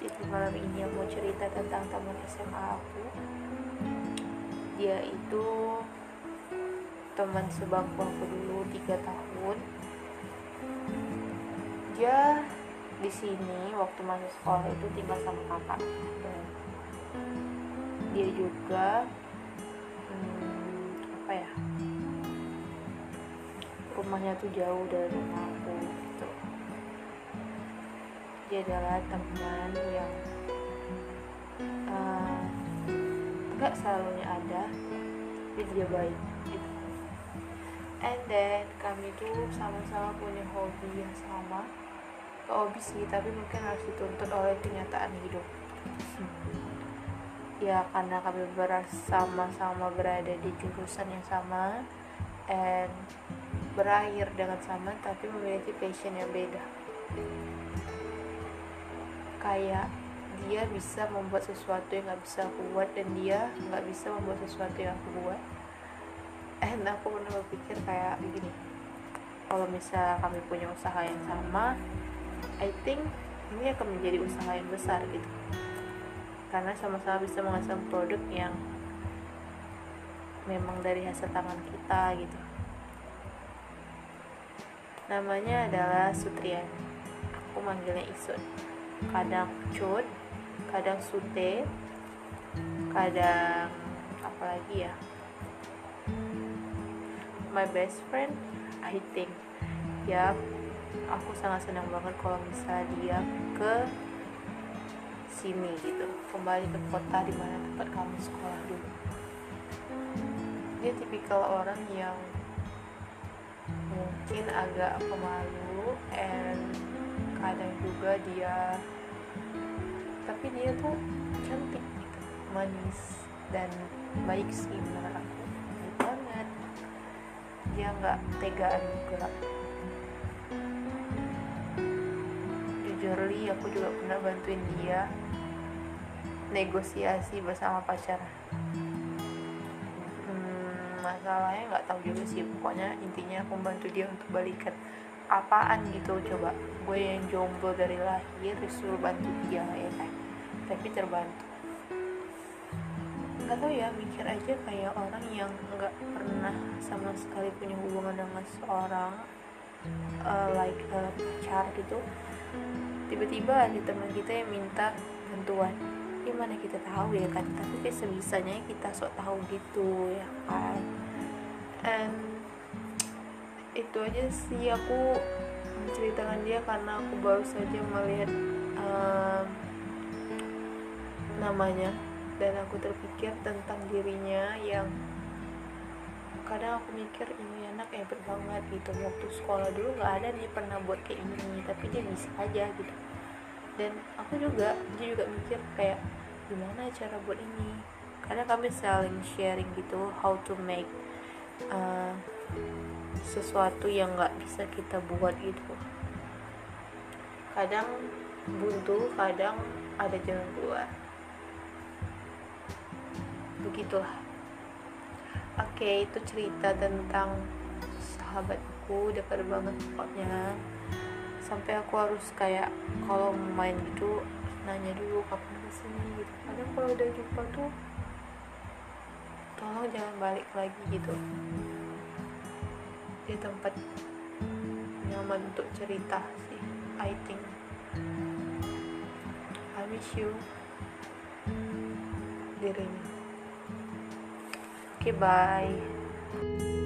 itu malam ini yang mau cerita tentang teman SMA aku. Dia itu teman sebangku aku dulu tiga tahun. Dia di sini waktu masih sekolah itu tinggal sama kakak. Dia juga hmm, apa ya rumahnya tuh jauh dari rumah aku dia adalah teman yang uh, nggak selalunya ada tapi dia baik. And then kami tuh sama-sama punya hobi yang sama. Gak hobi sih tapi mungkin harus dituntut oleh kenyataan hidup. Ya karena kami bersama-sama berada di jurusan yang sama and berakhir dengan sama tapi memiliki passion yang beda kayak dia bisa membuat sesuatu yang nggak bisa aku buat dan dia nggak bisa membuat sesuatu yang aku buat. And aku pernah berpikir kayak begini kalau misal kami punya usaha yang sama I think ini akan menjadi usaha yang besar gitu. Karena sama-sama bisa menghasilkan produk yang memang dari hasil tangan kita gitu. Namanya adalah Sutrian aku manggilnya Isun kadang cut kadang sute kadang apa lagi ya? My best friend I think. Ya aku sangat senang banget kalau misalnya dia ke sini gitu. Kembali ke kota di mana tempat kamu sekolah dulu. Dia tipikal orang yang mungkin agak pemalu and kadang juga dia tapi dia tuh cantik gitu manis dan baik sih menurut aku. Baik banget. Dia nggak tegaan juga. Jujur li aku juga pernah bantuin dia negosiasi bersama pacar. Hmm, masalahnya nggak tahu juga sih. Pokoknya intinya aku bantu dia untuk balikan apaan gitu coba. Gue yang jomblo dari lahir disuruh bantu dia ya kan? Tapi terbantu. Nggak tahu ya mikir aja kayak orang yang nggak pernah sama sekali punya hubungan dengan seorang uh, like uh, pacar gitu. Tiba-tiba ada teman kita yang minta bantuan. Gimana kita tahu ya kan? Tapi kayak sebisanya kita sok tahu gitu ya kan? And itu aja sih aku menceritakan dia karena aku baru saja melihat um, namanya. Dan aku terpikir tentang dirinya yang kadang aku mikir ini anak hebat banget gitu. Waktu sekolah dulu nggak ada dia pernah buat kayak ini tapi dia bisa aja gitu. Dan aku juga dia juga mikir kayak gimana cara buat ini? Karena kami saling sharing gitu how to make uh, sesuatu yang nggak bisa kita buat gitu. Kadang buntu kadang ada jalan keluar. Begitulah. Oke itu cerita tentang sahabatku dekat banget pokoknya. Sampai aku harus kayak kalau main gitu nanya dulu kapan ke sini gitu. Kadang kalau udah jumpa tuh tolong jangan balik lagi gitu tempat nyaman untuk cerita sih I think. I miss you. Dirinya. Oke okay, bye